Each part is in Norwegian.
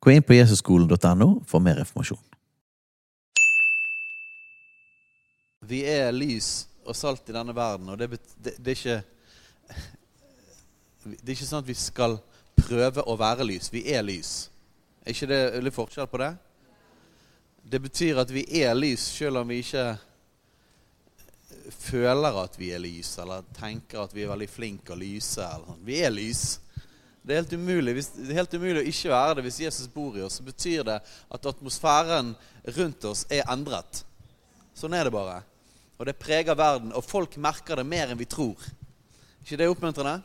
Gå inn på jesusskolen.no for mer informasjon. Vi er lys og salt i denne verden, og det, det, det er ikke Det er ikke sånn at vi skal prøve å være lys. Vi er lys. Er ikke det litt forskjell på det? Det betyr at vi er lys selv om vi ikke føler at vi er lys, eller tenker at vi er veldig flinke å lyse. Sånn. Vi er lys. Det er helt umulig hvis, det er helt umulig å ikke være det hvis Jesus bor i oss. Så betyr det at atmosfæren rundt oss er endret. Sånn er det bare. Og det preger verden, og folk merker det mer enn vi tror. ikke det oppmuntrende?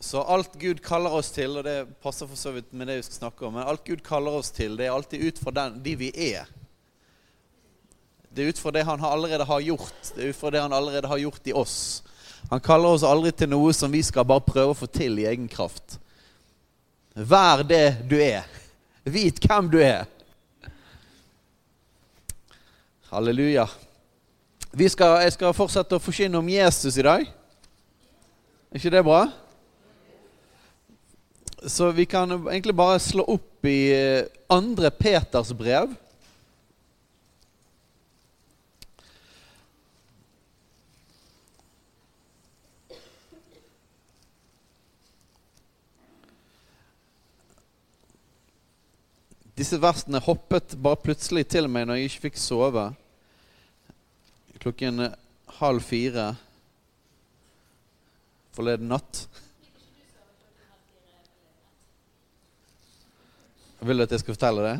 Så alt Gud kaller oss til, og det passer for så vidt med det vi skal snakke om, men alt Gud kaller oss til, det er alltid ut fra den, de vi er. Det er ut fra det han allerede har gjort. Det er ut fra det han allerede har gjort i oss. Han kaller oss aldri til noe som vi skal bare prøve å få til i egen kraft. Vær det du er. Vit hvem du er. Halleluja. Skal, jeg skal fortsette å forkynne om Jesus i dag. Er ikke det bra? Så vi kan egentlig bare slå opp i andre Peters brev. Disse versene hoppet bare plutselig til meg når jeg ikke fikk sove. Klokken halv fire forleden natt. Vil du at jeg skal fortelle det?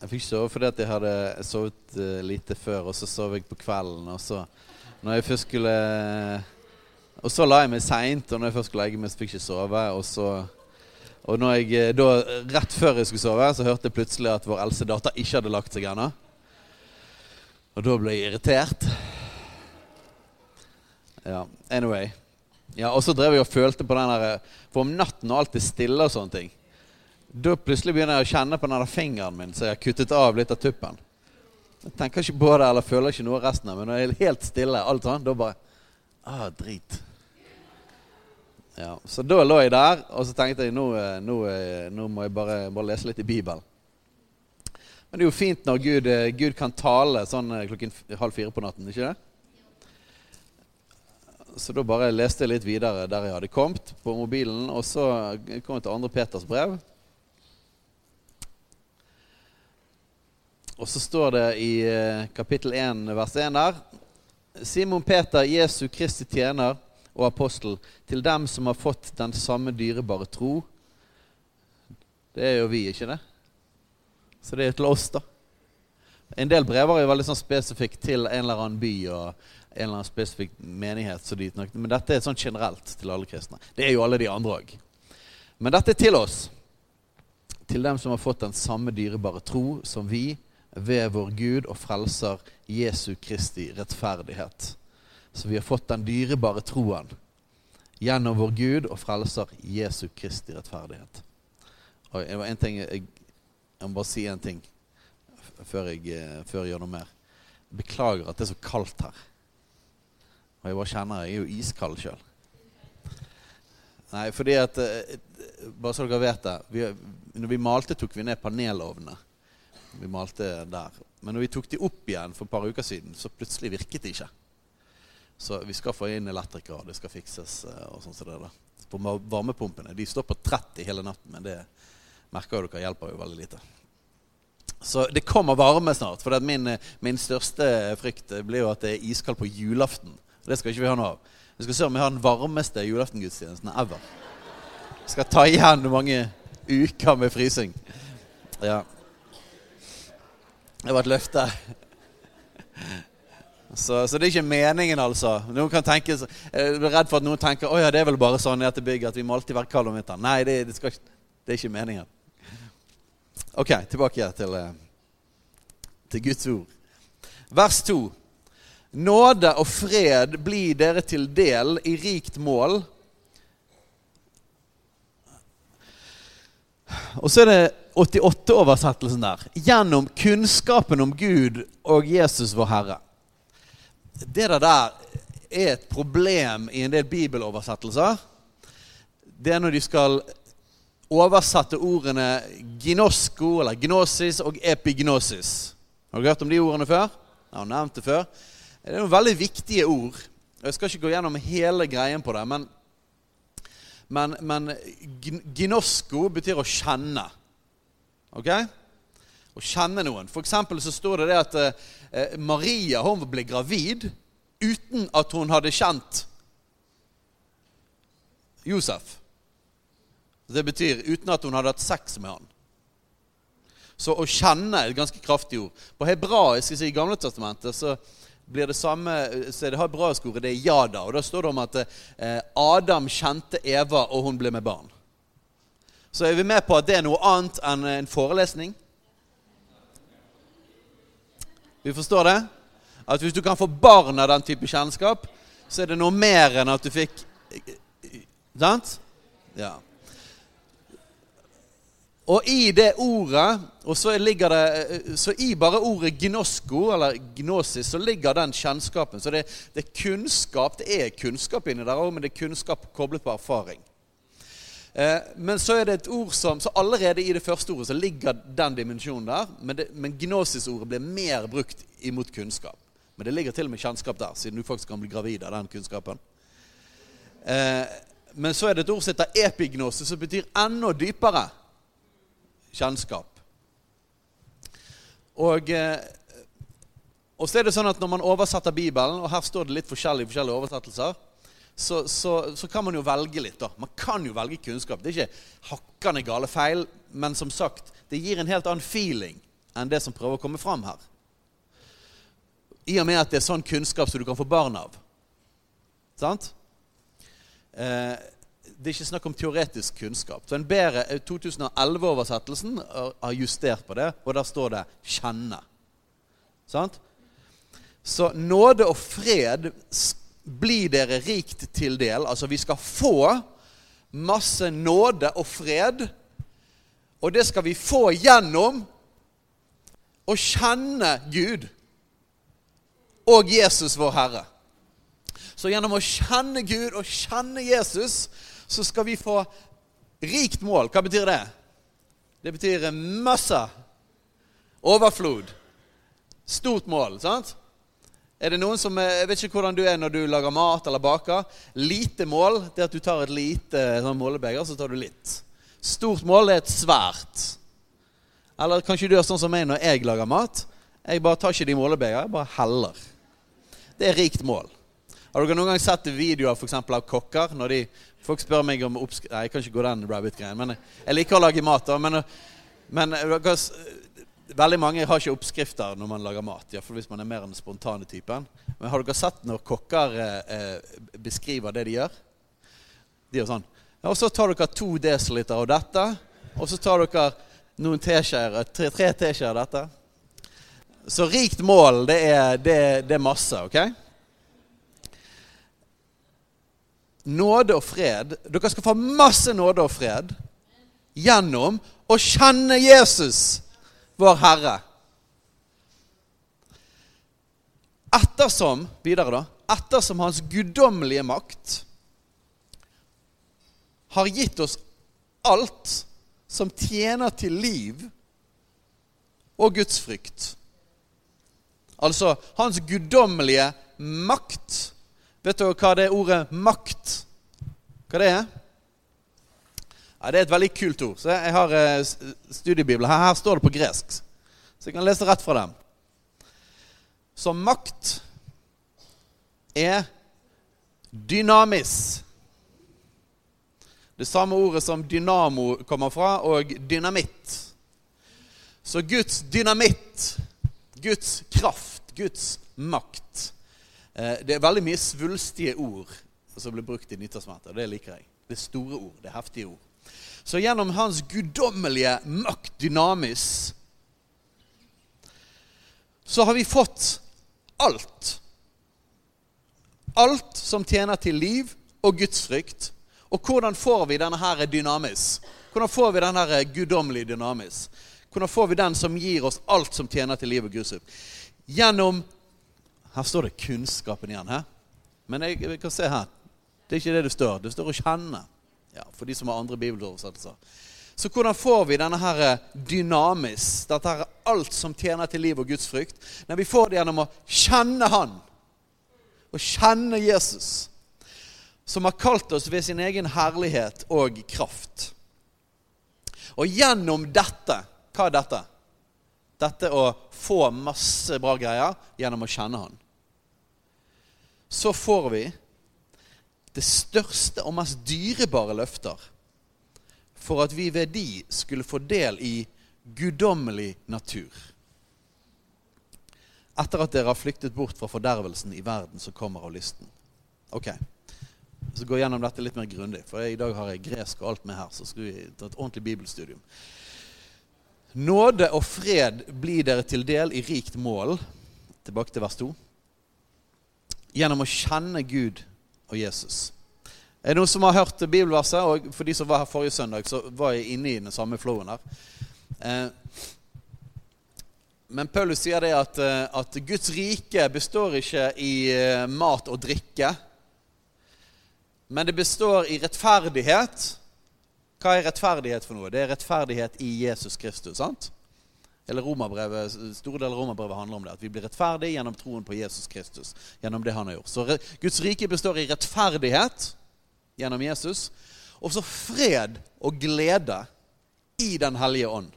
Jeg fikk ikke sove fordi at jeg hadde sovet eh, lite før, og så sov jeg på kvelden. Og så når jeg først skulle Og så la jeg meg seint, og når jeg først skulle legge meg, så fikk jeg ikke sove. Og så og når jeg, eh, da, rett før jeg skulle sove, så hørte jeg plutselig at vår eldste datter ikke hadde lagt seg ennå. Og da ble jeg irritert. Ja, anyway. Ja, Og så drev jeg og følte på den der For om natten og alt er stille og sånne ting, da plutselig begynner jeg å kjenne på den der fingeren min så jeg har kuttet av litt av tuppen. Jeg tenker ikke på det eller føler ikke noe resten av men når jeg er helt stille, alt sånn, da bare Ah, drit. Ja, Så da lå jeg der, og så tenkte jeg nå, eh, nå, eh, nå må jeg bare, bare lese litt i Bibelen. Men det er jo fint når Gud, eh, Gud kan tale sånn klokken halv fire på natten, ikke det? Så da bare leste jeg litt videre der jeg hadde kommet på mobilen, og så kom jeg til andre Peters brev. Og så står det i kapittel 1, vers 1 der Simon Peter, Jesu Kristi tjener og apostel, til dem som har fått den samme dyrebare tro. Det er jo vi, ikke det? Så det er til oss, da. En del brever er jo veldig sånn spesifikt til en eller annen by og en eller annen spesifikk menighet. Så de, men dette er sånn generelt til alle kristne. Det er jo alle de andre òg. Men dette er til oss. Til dem som har fått den samme dyrebare tro som vi, ved vår Gud og frelser Jesu Kristi rettferdighet. Så vi har fått den dyrebare troen gjennom vår Gud og frelser Jesu Kristi rettferdighet. Og jeg, en ting, jeg, jeg må bare si en ting før jeg, før jeg gjør noe mer. Beklager at det er så kaldt her. Og jeg bare kjenner jeg er jo iskald sjøl. Nei, fordi at eh, Bare så dere vet det. Vi, når vi malte, tok vi ned panelovnene. Vi malte der. Men når vi tok de opp igjen for et par uker siden, så plutselig virket de ikke. Så vi skal få inn elektrikere, det skal fikses eh, og sånn som det der. På varmepumpene. De står på 30 hele natten, men det merker jo dere hjelper jo veldig lite. Så det kommer varme snart. For min, min største frykt blir jo at det er iskaldt på julaften. Det skal ikke vi ha noe av. Vi skal se om vi har den varmeste julaftengudstjenesten ever. Vi skal ta igjen mange uker med frysing. Ja. Det var et løfte. Så, så, det er ikke meningen, altså. Noen kan tenke, Jeg er redd for at noen tenker at ja, det er vel bare sånn i dette bygget at vi må alltid være kalde om vinteren. Nei, det, det, skal, det, er ikke meningen. Ok, tilbake til, eh, til Guds ord. Vers 2. Nåde og fred blir dere til del i rikt mål. Og så er det 88-oversettelsen der. Gjennom kunnskapen om Gud og Jesus vår Herre det der er et problem i en del bibeloversettelser. Det er når de skal oversette ordene ginosko, eller gnosis, og epignosis. Har du hørt om de ordene før? Jeg har nevnt det før. Det er noen veldig viktige ord. Jeg skal ikke gå gjennom hele greien på det, men, men, men gnosko betyr å kjenne. Ok? Å kjenne noen. For så står det det at eh, Maria hun ble gravid uten at hun hadde kjent Josef. Det betyr uten at hun hadde hatt sex med han. Så å kjenne er et ganske kraftig ord. På hebraisk i Gamle testamentet så blir det samme så er det hebraisk ordet det er jada. Og da står det om at eh, Adam kjente Eva, og hun ble med barn. Så er vi med på at det er noe annet enn en forelesning? Vi forstår det? At hvis du kan få barn av den type kjennskap, så er det noe mer enn at du fikk Sant? Ja. Og i det ordet, og så ligger det Så i bare ordet gnosko, eller gnosis, så ligger den kjennskapen. Så det, det er kunnskap. Det er kunnskap inni der òg, men det er kunnskap koblet på erfaring. Eh, men så er det et ord som Så allerede i det første ordet så ligger den dimensjonen der. Men, det, men gnosis-ordet blir mer brukt imot kunnskap. Men det ligger til og med kjennskap der, siden du faktisk kan bli gravid av den kunnskapen. Eh, men så er det et ord som heter epignosis, som betyr enda dypere kjennskap. Og, eh, og så er det sånn at når man oversetter Bibelen, og her står det litt forskjellige, forskjellige oversettelser så, så, så, kan man jo velge litt. da. Man kan jo velge kunnskap. Det er ikke hakkende gale feil, men som sagt, det gir en helt annen feeling enn det som prøver å komme fram her. I og med at det er sånn kunnskap som du kan få barn av. Sant? Eh, det er ikke snakk om teoretisk kunnskap. Så en bedre 2011-oversettelsen eh, har justert på det, og der står det 'kjenne'. Sant? Så nåde og fred blir dere rikt til del. Altså, vi skal få masse nåde og fred. Og det skal vi få gjennom å kjenne Gud og Jesus, vår Herre. Så gjennom å kjenne Gud og kjenne Jesus, så skal vi få rikt mål. Hva betyr det? Det betyr masse. Overflod. Stort mål. sant? Er det noen som, Jeg vet ikke hvordan du er når du lager mat eller baker. Lite mål det er at du tar et lite sånn målebeger, så tar du litt. Stort mål er et svært. Eller kanskje du gjør sånn som meg når jeg lager mat. Jeg bare tar ikke de målebeger, jeg bare heller. Det er rikt mål. Har dere noen gang sett videoer for eksempel, av kokker? når de, Folk spør meg om oppskrift Nei, jeg kan ikke gå den rabbit-greien. Men jeg liker å lage mat. da, men, men Veldig mange har ikke oppskrifter når man lager mat. Iallfall hvis man er mer den spontane typen. Men har dere sett når kokker eh, eh beskriver det de gjør? De gjør sånn. Ja, og så tar dere to desiliter av dette. Og så tar dere noen teskjeer, tre, tre teskjeer av dette. Så rikt mål, det er, det, det er masse, OK? Nåde og fred. Dere skal få masse nåde og fred gjennom å kjenne Jesus vår Herre. Ettersom videre da, ettersom Hans guddommelige makt har gitt oss alt som tjener til liv og Guds frykt. Altså Hans guddommelige makt. Vet dere hva det ordet 'makt' hva det er? Ja, Det er et veldig kult ord. Så Jeg har eh, studiebibler. Her, her står det på gresk. Så jeg kan lese rett fra dem. Så makt er dynamis. Det samme ordet som dynamo kommer fra, og dynamitt. Så Guds dynamitt, Guds kraft, Guds makt, Eh, det er veldig mye svulstige ord som blir brukt i Nyttårsmøtet. Det liker jeg. Det er store ord. Det er heftige ord. Så gjennom hans guddommelige makt, dynamis, så har vi fått alt. Alt som tjener til liv og gudsfrykt. Og hvordan får vi denne her dynamis? Hvordan får vi denne her guddommelige dynamis? Hvordan får vi den som gir oss alt som tjener til liv og gudsfrykt? Gjennom Her står det kunnskapen igjen. Her. Men jeg, jeg kan se her. Det er ikke det det står. Det står å kjenne. Ja, for de som har andre bibeloversettelser. Så hvordan får vi denne her eh, dynamis, dette her alt som tjener til liv og Guds frykt? Når vi får det gjennom å kjenne Han. og kjenne Jesus. Som har kalt oss ved sin egen herlighet og kraft. Og gjennom dette Hva er dette? Dette å få masse bra greier gjennom å kjenne Han. Så får vi det største og mest dyrebare løfter for at vi ved de skulle få del i guddommelig natur. Etter at dere har flyktet bort fra fordervelsen i verden som kommer av lysten. Ok, Så gå gjennom dette litt mer grundig, for i dag har jeg gresk og alt med her. Så skal vi ta et ordentlig bibelstudium. Nåde og fred blir dere til del i rikt mål. Tilbake til vers 2. Gjennom å kjenne Gud og Jesus. Er det noen som har hørt bibelverset? Og for de som var her forrige søndag, så var jeg inne i den samme flowen her. Eh, men Paulus sier det at, eh, at, Guds rike består ikke i eh, mat og drikke. Men det består i rettferdighet. Hva er rettferdighet for noe? Det er rettferdighet i Jesus Kristus. sant? Eller romerbrevet, Store deler av romerbrevet handler om det. At vi blir rettferdige gjennom troen på Jesus Kristus. gjennom det han har gjort. Så Guds rike består i rettferdighet gjennom Jesus. Og så fred og glede i Den hellige ånd.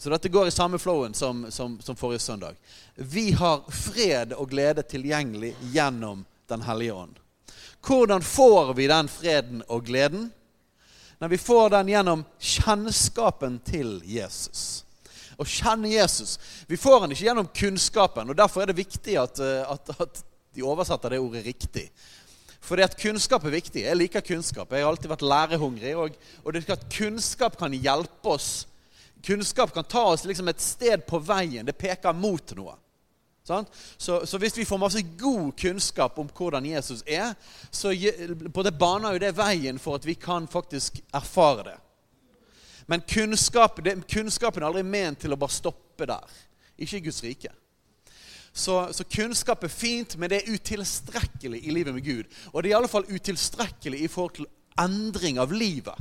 Så dette går i samme flowen som, som, som, forrige søndag. Vi har fred og glede tilgjengelig gjennom Den hellige ånd. Hvordan får vi den freden og gleden? Når vi får den gjennom kjennskapen til Jesus. Å kjenne Jesus. Vi får den ikke gjennom kunnskapen. og Derfor er det viktig at, eh, at, at de oversetter det ordet riktig. Fordi at kunnskap er viktig. Jeg liker kunnskap. Jeg har alltid vært lærehungrig. Og, og det er at kunnskap kan hjelpe oss. Kunnskap kan ta oss liksom et sted på veien. Det peker mot noe. Så, så, hvis vi får masse god kunnskap om hvordan Jesus er, så både baner jo det veien for at vi kan faktisk erfare det. Men kunnskap, det, kunnskapen er aldri ment til å bare stoppe der. Ikke i Guds rike. Så, så, kunnskap er fint, men det er utilstrekkelig i livet med Gud. Og det er i alle fall utilstrekkelig i forhold til endring av livet.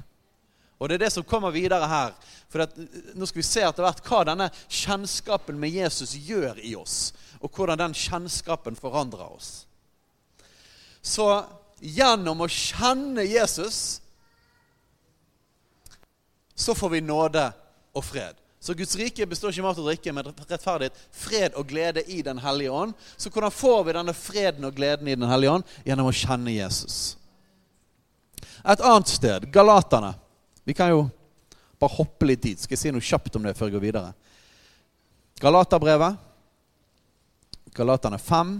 Og det er det som kommer videre her. For at, nå skal vi se etter hvert hva denne kjennskapen med Jesus gjør i oss. Og hvordan den kjennskapen forandrer oss. Så gjennom å kjenne Jesus så får vi nåde og fred. Så Guds rike består ikke av mat og drikke, men rettferdighet, fred og glede i Den hellige ånd. Så hvordan får vi denne freden og gleden i Den hellige ånd? Gjennom å kjenne Jesus. Et annet sted, Galaterne. Vi kan jo bare hoppe litt dit. Skal jeg si noe kjapt om det før jeg går videre? Galaterbrevet. Galaterne 5.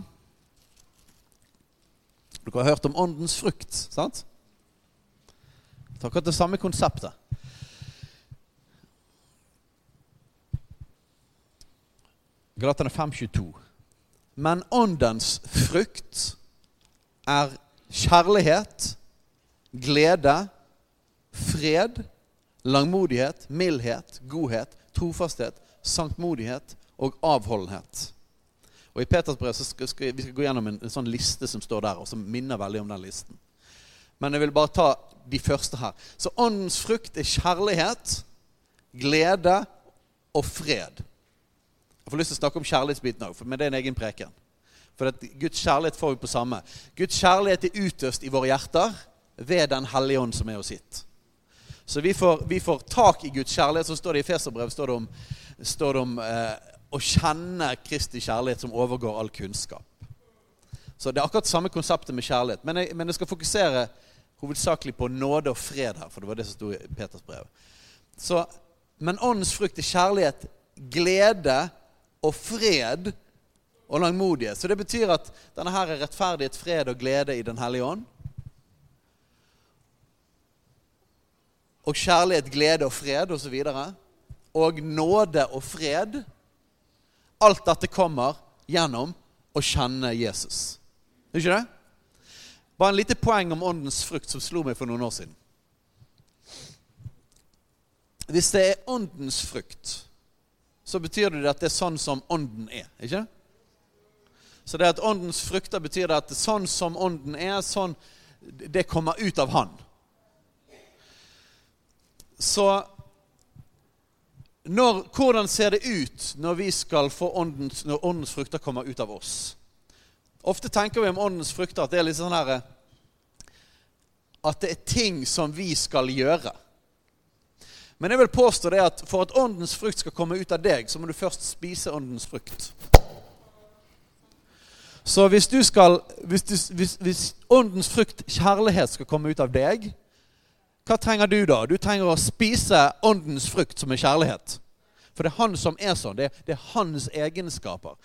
Dere har hørt om åndens frukt, sant? Det er akkurat det samme konseptet. Galaterne 5,22. Men åndens frukt er kjærlighet, glede, fred, langmodighet, mildhet, godhet, trofasthet, sankmodighet og avholdenhet. Og I Peters brev skal, skal, vi skal gå gjennom en, en, sånn liste som står der, og som minner veldig om den listen. Men jeg vil bare ta de første her. Så åndens frukt er kjærlighet, glede og fred. Jeg får lyst til å snakke om kjærlighetsbiten òg, men det er en egen preken. For Guds kjærlighet får vi på samme. Guds kjærlighet er utøst i våre hjerter ved Den hellige ånd som er oss gitt. Så vi får, vi får, tak i Guds kjærlighet. Så står det i Feserbrev står det om, står det om eh, å kjenne Kristi kjærlighet som overgår all kunnskap. Så det er akkurat samme konseptet med kjærlighet. Men jeg, men jeg skal fokusere hovedsakelig på nåde og fred her, for det var det som sto i Peters brev. Så, men åndens frukt er kjærlighet, glede og fred og langmodighet. Så det betyr at denne her er rettferdighet, fred og glede i Den hellige ånd. Og kjærlighet, glede og fred osv. Og, og nåde og fred. Alt dette kommer gjennom å kjenne Jesus. Er ikke det? Bare en lite poeng om åndens frukt som slo meg for noen år siden. Hvis det er åndens frukt, så betyr det at det er sånn som ånden er. ikke Så det at åndens frukter betyr det at sånn som ånden er, sånn det kommer ut av Han. Så når, hvordan ser det ut når vi skal få åndens, når åndens frukter kommer ut av oss? Ofte tenker vi om åndens frukter at det er litt sånn her At det er ting som vi skal gjøre. Men jeg vil påstå det at for at åndens frukt skal komme ut av deg, så må du først spise åndens frukt. Så hvis du skal hvis, du, hvis, hvis åndens frukt, kjærlighet, skal komme ut av deg, hva trenger du da? Du trenger å spise åndens frukt, som er kjærlighet. For det er han som er sånn. Det er, det er hans egenskaper.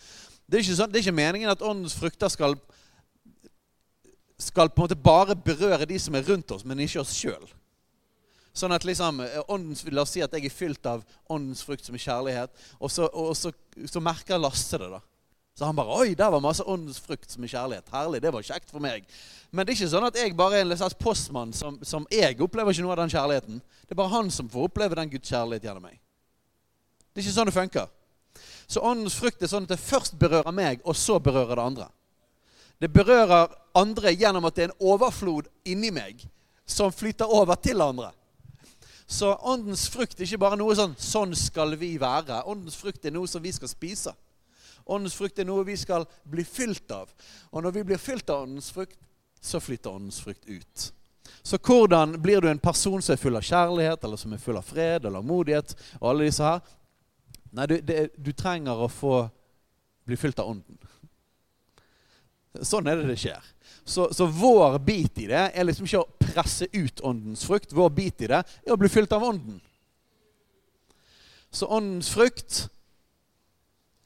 Det er, sånn, det er, ikke meningen at åndens frukter skal, skal på en måte bare berøre de som er rundt oss, men ikke oss sjøl. Sånn at liksom, eh, åndens, La oss si at jeg er fylt av åndens frukt, som er kjærlighet. Og så, og så, så merker Lasse det. da. Så han bare Oi, der var masse åndens frukt som er kjærlighet. Herlig, det var kjekt for meg. Men det er ikke sånn at jeg bare er en slags postmann som, som jeg opplever ikke noe av den kjærligheten. Det er bare han som får oppleve den Guds kjærlighet gjennom meg. Det er ikke sånn det funker. Så åndens frukt er sånn at det først berører meg, og så berører det andre. Det berører andre gjennom at det er en overflod inni meg som flyter over til andre. Så åndens frukt er ikke bare noe sånn 'sånn skal vi være'. Åndens frukt er noe som vi skal spise. Åndens frukt er noe vi skal bli fylt av. Og når vi blir fylt av åndens frukt, så flytter åndens frukt ut. Så hvordan blir du en person som er full av kjærlighet, eller som er full av fred eller modighet, og alle disse her? Nei, du, det, du trenger å få bli fylt av ånden. Sånn er det det skjer. Så, så, vår bit i det er liksom ikke å presse ut åndens frukt. Vår bit i det er å bli fylt av ånden. Så åndens frukt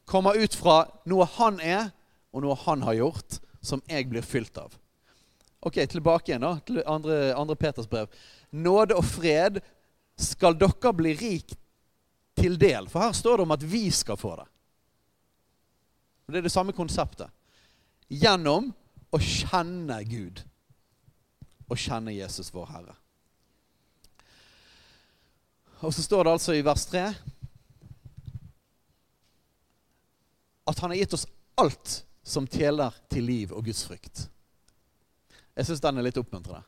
kommer ut fra noe han er, og noe han har gjort, som jeg blir fylt av. Ok, Tilbake igjen da, til andre, andre Peters brev. Nåde og fred skal dere bli rik til del. For her står det om at vi skal få det. Det er det samme konseptet. Gjennom å kjenne Gud og kjenne Jesus, vår Herre. Og så står det altså i vers 3 at han har gitt oss alt som tjeler til liv og Guds frykt. Jeg syns den er litt oppmuntrende.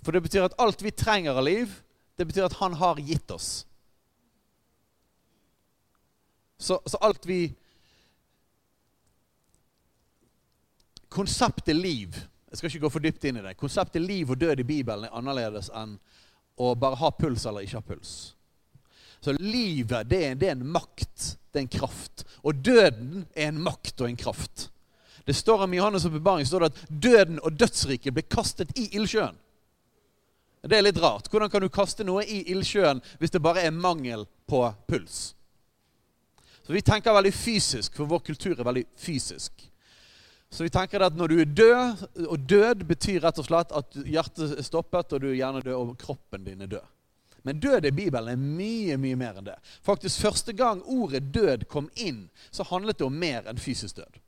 For det betyr at alt vi trenger av liv, det betyr at han har gitt oss. Så, så alt vi Konseptet liv jeg skal ikke gå for dypt inn i det. Konseptet liv og død i Bibelen er annerledes enn å bare ha puls eller ikke ha puls. Så livet, det er, det er, en makt. Det er en kraft. Og døden er en makt og en kraft. Det står om Johannes' står det at døden og dødsriket ble kastet i ildsjøen. Det er litt rart. Hvordan kan du kaste noe i ildsjøen hvis det bare er mangel på puls? Så Vi tenker veldig fysisk, for vår kultur er veldig fysisk. Så vi tenker at når du er død, og død betyr rett og slett at hjertet er stoppet, og du er gjerne død, og kroppen din er død. Men død i Bibelen er mye mye mer enn det. Faktisk Første gang ordet død kom inn, så handlet det om mer enn fysisk død.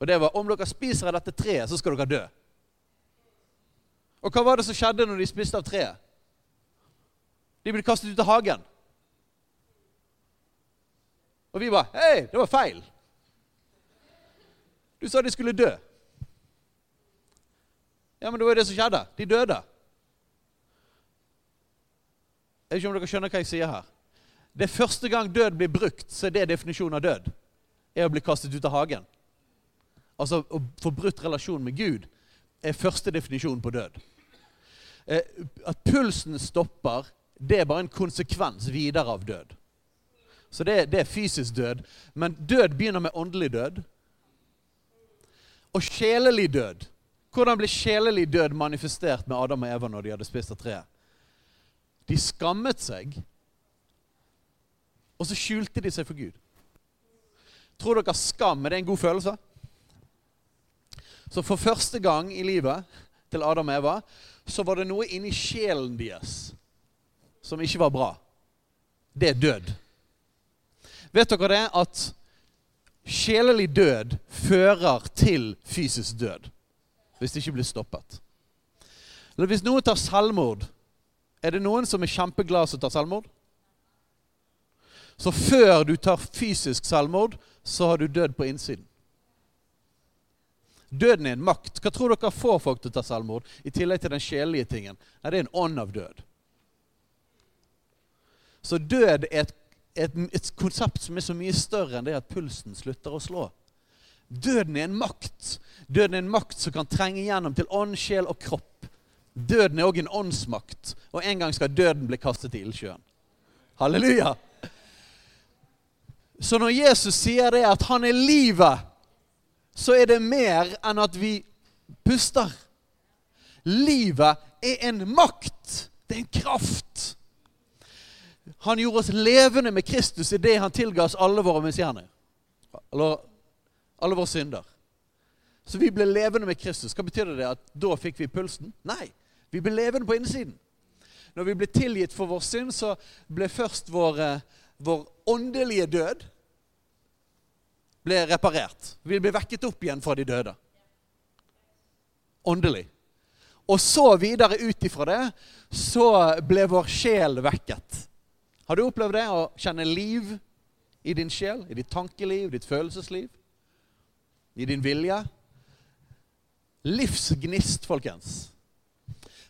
Og det var om dere spiser av dette treet, så skal dere dø. Og hva var det som skjedde når de spiste av treet? De ble kastet ut av hagen. Og vi bare Hei, det var feil. Du sa de skulle dø. Ja, men det var det som skjedde. De døde. Jeg vet ikke om dere skjønner hva jeg sier her. Det er første gang død blir brukt, så er det definisjonen av død. Er å bli kastet ut av hagen. Altså å få brutt relasjon med Gud er første definisjon på død. Eh, at pulsen stopper, det er bare en konsekvens videre av død. Så det, det er fysisk død. Men død begynner med åndelig død og sjelelig død. Hvordan ble sjelelig død manifestert med Adam og Eva når de hadde spist av treet? De skammet seg, og så skjulte de seg for Gud. Tror dere skam er det en god følelse? Så for første gang i livet til Adam og Eva så var det noe inni sjelen deres som ikke var bra. Det er død. Vet dere det at sjelelig død fører til fysisk død hvis det ikke blir stoppet? Eller hvis noen tar selvmord, er det noen som er kjempeglad som tar selvmord? Så før du tar fysisk selvmord, så har du dødd på innsiden. Døden er en makt. Hva tror dere får folk til å ta selvmord? I tillegg til den sjelelige tingen. Nei, det er en ånd av død. Så død er et, et, et, konsept som er så mye større enn det at pulsen slutter å slå. Døden er en makt. Døden er en makt som kan trenge gjennom til ånd, sjel og kropp. Døden er òg en åndsmakt, og en gang skal døden bli kastet i ildsjøen. Halleluja! Så når Jesus sier det at han er livet så er det mer enn at vi puster. Livet er en makt. Det er en kraft. Han gjorde oss levende med Kristus idet han tilga oss alle våre misgjerninger. Eller alle våre synder. Så vi ble levende med Kristus. Hva betyr det? At da fikk vi pulsen? Nei. Vi ble levende på innsiden. Når vi ble tilgitt for vår synd, så ble først vår, eh, vår åndelige død ble reparert. Vi ble vekket opp igjen fra de døde. Åndelig. Og så videre ut ifra det så ble vår sjel vekket. Har du opplevd det? Å kjenne liv i din sjel, i ditt tankeliv, ditt følelsesliv, i din vilje? Livsgnist, folkens.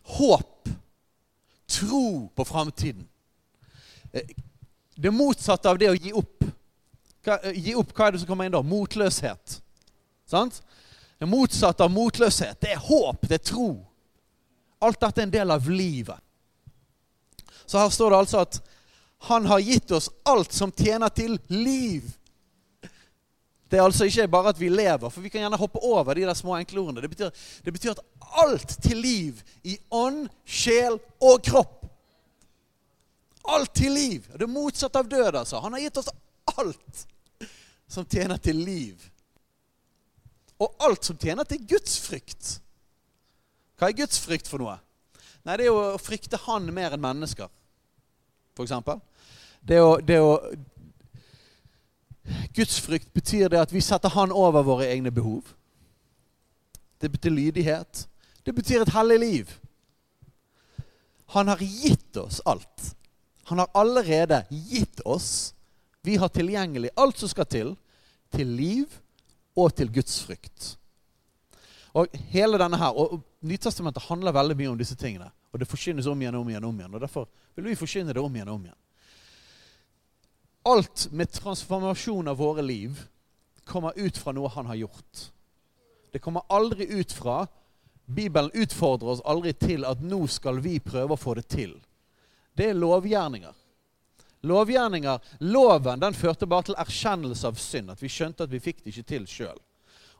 Håp. Tro på framtiden. Eh, det motsatte av det å gi opp hva, eh, gi opp, hva er det som kommer inn da? Motløshet. Sant? Det motsatte av motløshet, det er håp, det er tro. Alt dette er en del av livet. Så her står det altså at han har gitt oss alt som tjener til liv. Det er altså ikke bare at vi lever, for vi kan gjerne hoppe over de der små enkle ordene. Det betyr, det betyr at alt til liv i ånd, sjel og kropp. Alt til liv. Det er motsatt av død, altså. Han har gitt oss alt som tjener til liv. Og alt som tjener til Guds frykt. Hva er Guds frykt for noe? Nei, Det er jo å frykte Han mer enn mennesker, eksempel. Det å, det å Gudsfrykt betyr det at vi setter Han over våre egne behov. Det betyr lydighet. Det betyr et hellig liv. Han har gitt oss alt. Han har allerede gitt oss. Vi har tilgjengelig alt som skal til til liv og til Guds frykt. Og hele denne her, og Nytestamentet handler veldig mye om disse tingene. Og det forkynnes om igjen og om igjen. om igjen, og Derfor vil vi forkynne det om igjen og om igjen. Alt med transformasjon av våre liv kommer ut fra noe han har gjort. Det kommer aldri ut fra Bibelen utfordrer oss aldri til at nå skal vi prøve å få det til. Det er lovgjerninger lovgjerninger, loven, den førte bare til erkjennelse av synd. At vi skjønte at vi fikk det ikke til sjøl.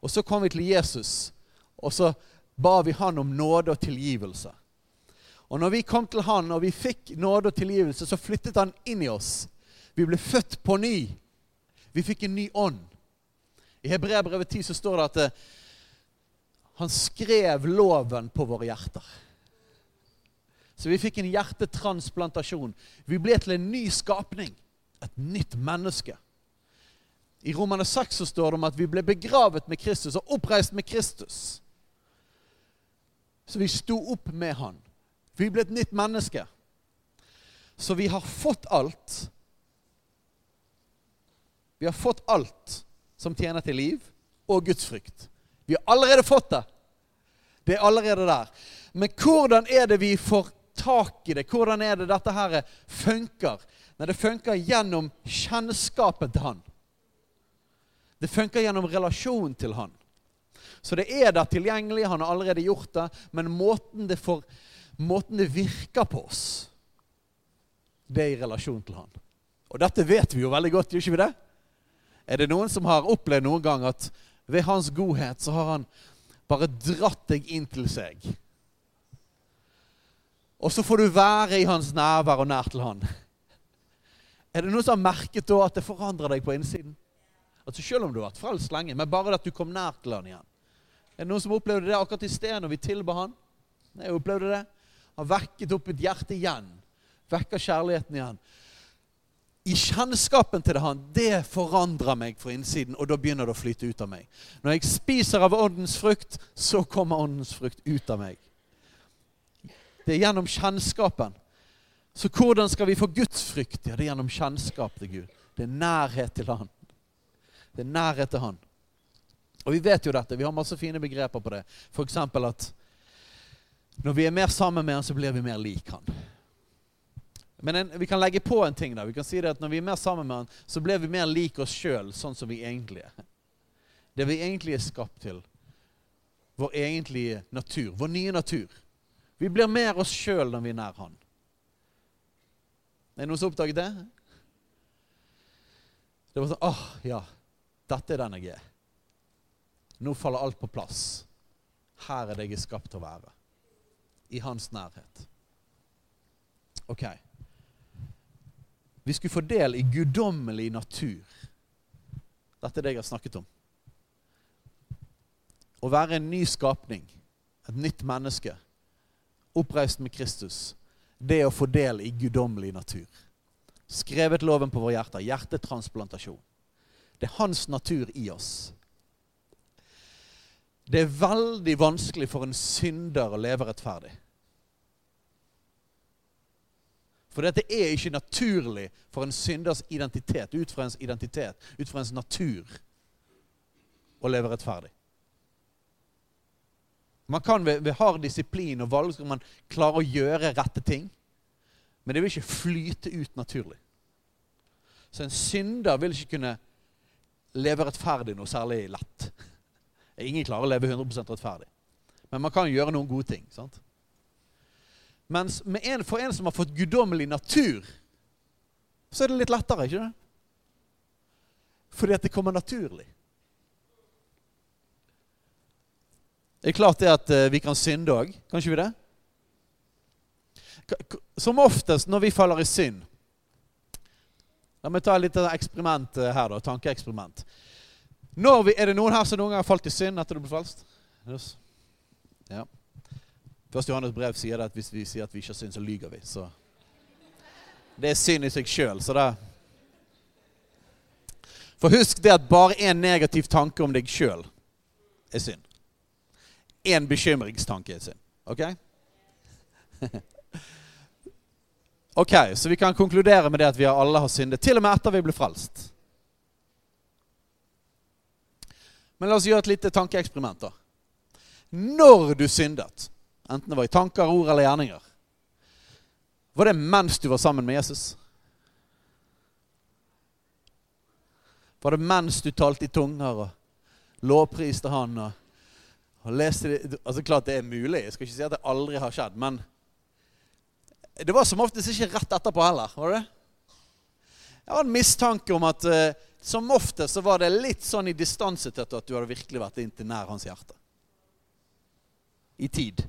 Og så kom vi til Jesus, og så ba vi han om nåde og tilgivelse. Og når vi kom til han, og vi fikk nåde og tilgivelse, så flyttet han inn i oss. Vi ble født på ny. Vi fikk en ny ånd. I Hebreabrevet 10 så står det at eh, han skrev loven på våre hjerter. Så vi fikk en hjertetransplantasjon. Vi ble til en ny skapning. Et nytt menneske. I Romane 6 så står det om at vi ble begravet med Kristus og oppreist med Kristus. Så vi sto opp med Han. Vi ble et nytt menneske. Så vi har fått alt. Vi har fått alt som tjener til liv og gudsfrykt. Vi har allerede fått det. Det er allerede der. Men hvordan er det vi får tak i det. Hvordan er det dette her funker? Nei, det funker gjennom kjennskapen til Han. Det funker gjennom relasjonen til Han. Så det er der tilgjengelig, han har allerede gjort det, men måten det, får, måten det virker på oss, det er i relasjon til Han. Og dette vet vi jo veldig godt, gjør ikke vi det? Er det noen som har opplevd noen gang at ved Hans godhet så har Han bare dratt deg inn til seg? Og så får du være i hans nærvær og nær til han. Er det noen som har merket da at det forandrer deg på innsiden? Altså Selv om du har vært frelst lenge, men bare at du kom nær til han igjen. Er det noen som opplevde det akkurat i sted når vi tilba han? Jeg opplevde det. Han vekket opp mitt hjerte igjen. Vekker kjærligheten igjen. I kjennskapen til det han, det forandrer meg fra innsiden, og da begynner det å flyte ut av meg. Når jeg spiser av åndens frukt, så kommer åndens frukt ut av meg. Det er gjennom kjennskapen. Så hvordan skal vi få Guds frykt? Ja, det er gjennom kjennskap til Gud. Det er nærhet til Han. Det er nærhet til Han. Og vi vet jo dette. Vi har masse fine begreper på det. F.eks. at når vi er mer sammen med Han, så blir vi mer lik Han. Men en, vi kan legge på en ting. da. Vi kan si det at Når vi er mer sammen med Han, så blir vi mer lik oss sjøl, sånn som vi egentlig er. Det vi egentlig er skapt til. Vår egentlige natur. Vår nye natur. Vi blir mer oss sjøl når vi er nær Han. Er det noen som har oppdaget det? Det var sånn åh, ja. Dette er den jeg er. Nå faller alt på plass. Her er det jeg er skapt til å være. I hans nærhet. Ok. Vi skulle få del i guddommelig natur. Dette er det jeg har snakket om. Å være en ny skapning, et nytt menneske, oppreist med Kristus, det er å få del i guddommelig natur. Skrevet loven på våre hjerter. Hjertetransplantasjon. Det er hans natur i oss. Det er veldig vanskelig for en synder å leve rettferdig. For dette er ikke naturlig for en synders identitet, ut fra ens identitet, ut fra ens natur, å leve rettferdig. Man kan ved, ved hard disiplin og valg skal man klare å gjøre rette ting. Men det vil ikke flyte ut naturlig. Så en synder vil ikke kunne leve rettferdig noe særlig lett. Ingen klarer å leve 100% rettferdig. Men man kan gjøre noen gode ting. sant? Mens en, for en som har fått guddommelig natur, så er det litt lettere, ikke det? Fordi at det kommer naturlig. Det er klart det at eh, vi kan synde òg. Kan ikke vi det? Som oftest når vi faller i synd La meg ta et lite eksperiment eh, her, da. Tankeeksperiment. Vi, er det noen her som noen gang har falt i synd etter du ble frelst? Ja. Først Johannes brev sier det at hvis vi sier at vi ikke har synd, så lyver vi. Så det er synd i seg sjøl. For husk det at bare én negativ tanke om deg sjøl er synd én bekymringstanke er synd. Ok? ok, Så vi kan konkludere med det at vi alle har syndet, til og med etter vi ble frelst. Men la oss gjøre et lite tankeeksperiment. da. Når du syndet, enten det var i tanker, ord eller gjerninger, var det mens du var sammen med Jesus? Var det mens du talte i tunger og lovpriste Han? og og leste det, altså Klart det er mulig, jeg skal ikke si at det aldri har skjedd. Men det var som oftest ikke rett etterpå heller. var det? Jeg har en mistanke om at uh, som oftest så var det litt sånn i distanse til at du hadde virkelig vært inntil nær hans hjerte. I tid.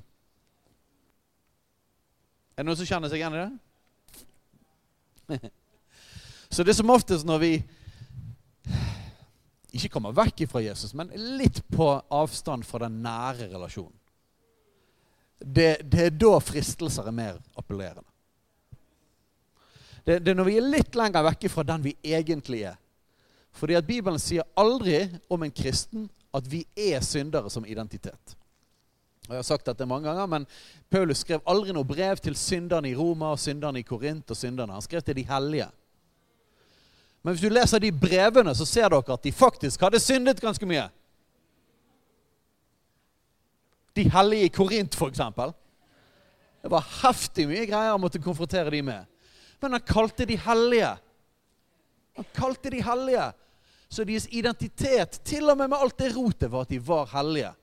Er det noen som kjenner seg igjen i det? så det er som oftest når vi ikke kommer vekk fra Jesus, men litt på avstand fra den nære relasjonen. Det, det er da fristelser er mer appellerende. Det, det, er når vi er litt lenger vekke fra den vi egentlig er. Fordi at Bibelen sier aldri om en kristen at vi er syndere som identitet. Og Jeg har sagt dette mange ganger, men Paulus skrev aldri noe brev til synderne i Roma, og synderne i Korint og synderne. Han skrev til de hellige. Men hvis du leser de brevene, så ser dere at de faktisk hadde syndet ganske mye. De hellige i Korint, f.eks. Det var heftig mye greier han måtte konfrontere de med. Men han kalte de hellige. Han kalte de hellige. Så deres identitet, til og med med alt det rotet, var at de var hellige.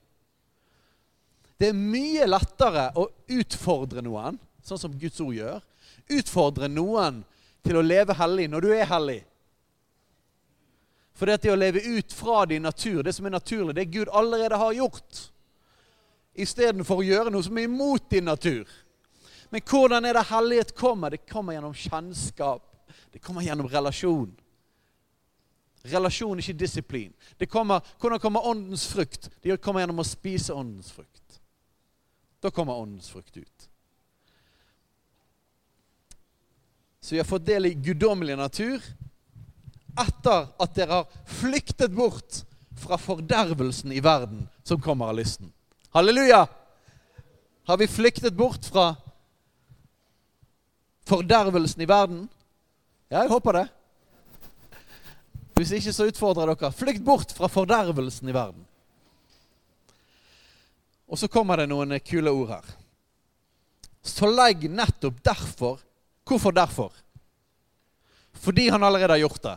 Det er mye lettere å utfordre noen, sånn som Guds ord gjør. Utfordre noen til å leve hellig når du er hellig. For det å leve ut fra din natur, det som er naturlig, det Gud allerede har gjort. Istedenfor å gjøre noe som er imot din natur. Men hvordan er det hellighet kommer? Det kommer gjennom kjennskap. Det kommer gjennom relasjon. Relasjon, ikke disiplin. Det kommer, hvordan kommer åndens frukt? Det kommer gjennom å spise åndens frukt. Da kommer åndens frukt ut. Så vi har fått del i guddommelig natur etter at dere har flyktet bort fra fordervelsen i verden som kommer av lysten. Halleluja! Har vi flyktet bort fra fordervelsen i verden? Ja, jeg håper det. Hvis ikke, så utfordrer jeg dere. Flykt bort fra fordervelsen i verden. Og så kommer det noen kule ord her. Så legg nettopp derfor Hvorfor derfor? Fordi han allerede har gjort det.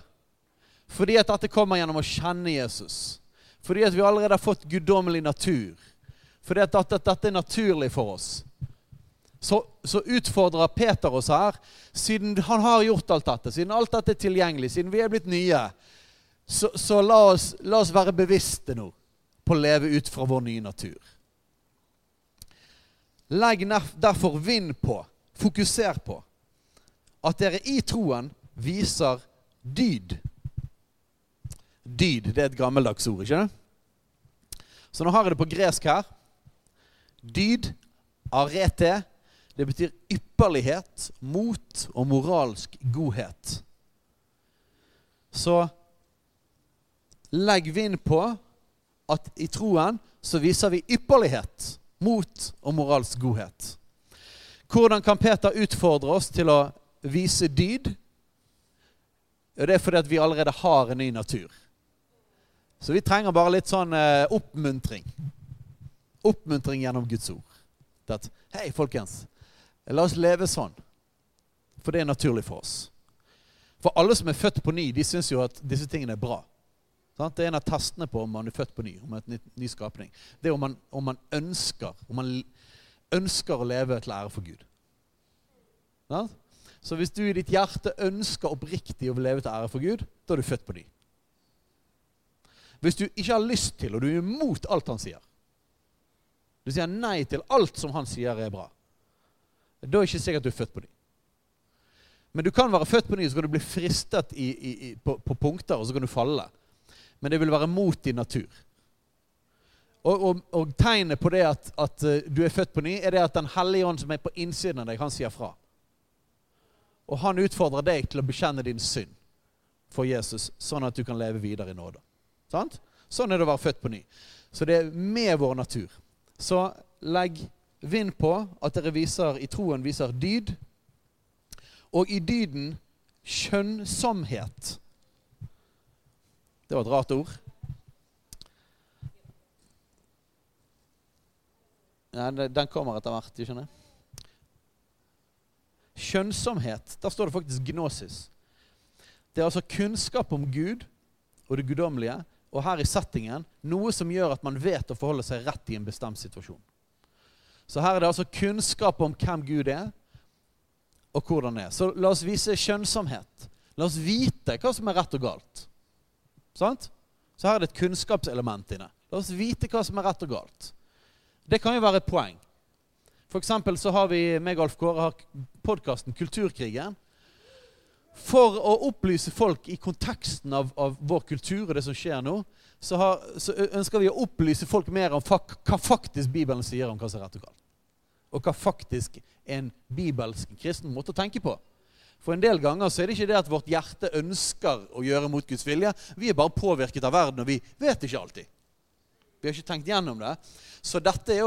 Fordi at dette kommer gjennom å kjenne Jesus. Fordi at vi allerede har fått guddommelig natur. Fordi at dette, dette er naturlig for oss. Så, så, utfordrer Peter oss her, siden han har gjort alt dette, siden alt dette er tilgjengelig, siden vi er blitt nye, så, så la, oss, la, oss, være bevisste nå på å leve ut fra vår nye natur. Legg derfor vind på, fokuser på, at dere i troen viser dyd. Dyd det er et gammeldags ord, ikke det? Så nå har jeg det på gresk her. Dyd, arete, det betyr ypperlighet, mot og moralsk godhet. Så legg vind på at i troen så viser vi ypperlighet, mot og moralsk godhet. Hvordan kan Peter utfordre oss til å vise dyd? Det er fordi at vi allerede har en ny natur. Så vi trenger bare litt sånn eh, oppmuntring. Oppmuntring gjennom Guds ord. At, Hei, folkens. La oss leve sånn. For det er naturlig for oss. For alle som er født på ny, de syns jo at disse tingene er bra. Det er en av testene på om man er født på ny, om et ny, ny skapning. Det er om man, om man, ønsker om man ønsker å leve til ære for Gud. Så hvis du i ditt hjerte ønsker oppriktig å leve til ære for Gud, da er du født på ny. Hvis du ikke har lyst til, og du er imot alt han sier Du sier nei til alt som han sier er bra. Da er det ikke sikkert du er født på ny. Men du kan være født på ny, så kan du bli fristet i, i, i, på, på, punkter, og så kan du falle. Men det vil være mot din natur. Og, og, og tegnet på det at, at, eh, du er født på ny, er det at Den hellige ånd som er på innsiden av deg, han sier fra. Og han utfordrer deg til å bekjenne din synd for Jesus, sånn at du kan leve videre i nåde. Sant? Sånn er det å være født på ny. Så det er med vår natur. Så legg vind på at dere viser, i troen viser dyd, og i dyden skjønnsomhet. Det var et rart ord. Ja, den kommer etter hvert. du skjønner. Skjønnsomhet. Der står det faktisk gnosis. Det er altså kunnskap om Gud og det guddommelige, og her i settingen noe som gjør at man vet å forholde seg rett i en bestemt situasjon. Så her er det altså kunnskap om hvem Gud er, og hvordan det er. Så la oss vise skjønnsomhet. La oss vite hva som er rett og galt. Sant? Så her er det et kunnskapselement inne. La oss vite hva som er rett og galt. Det kan jo være et poeng. For eksempel så har vi meg Alf Kåre har podkasten Kulturkrigen. For å opplyse folk i konteksten av, av, vår kultur og det som skjer nå, så, har, så, ønsker vi å opplyse folk mer om fak, hva faktisk Bibelen sier om hva som er rett og galt. Og hva faktisk en bibelsk kristen måte å tenke på. For en del ganger så er det ikke det at vårt hjerte ønsker å gjøre mot Guds vilje. Vi er bare påvirket av verden, og vi vet ikke alltid. Vi har ikke tenkt gjennom det. Så,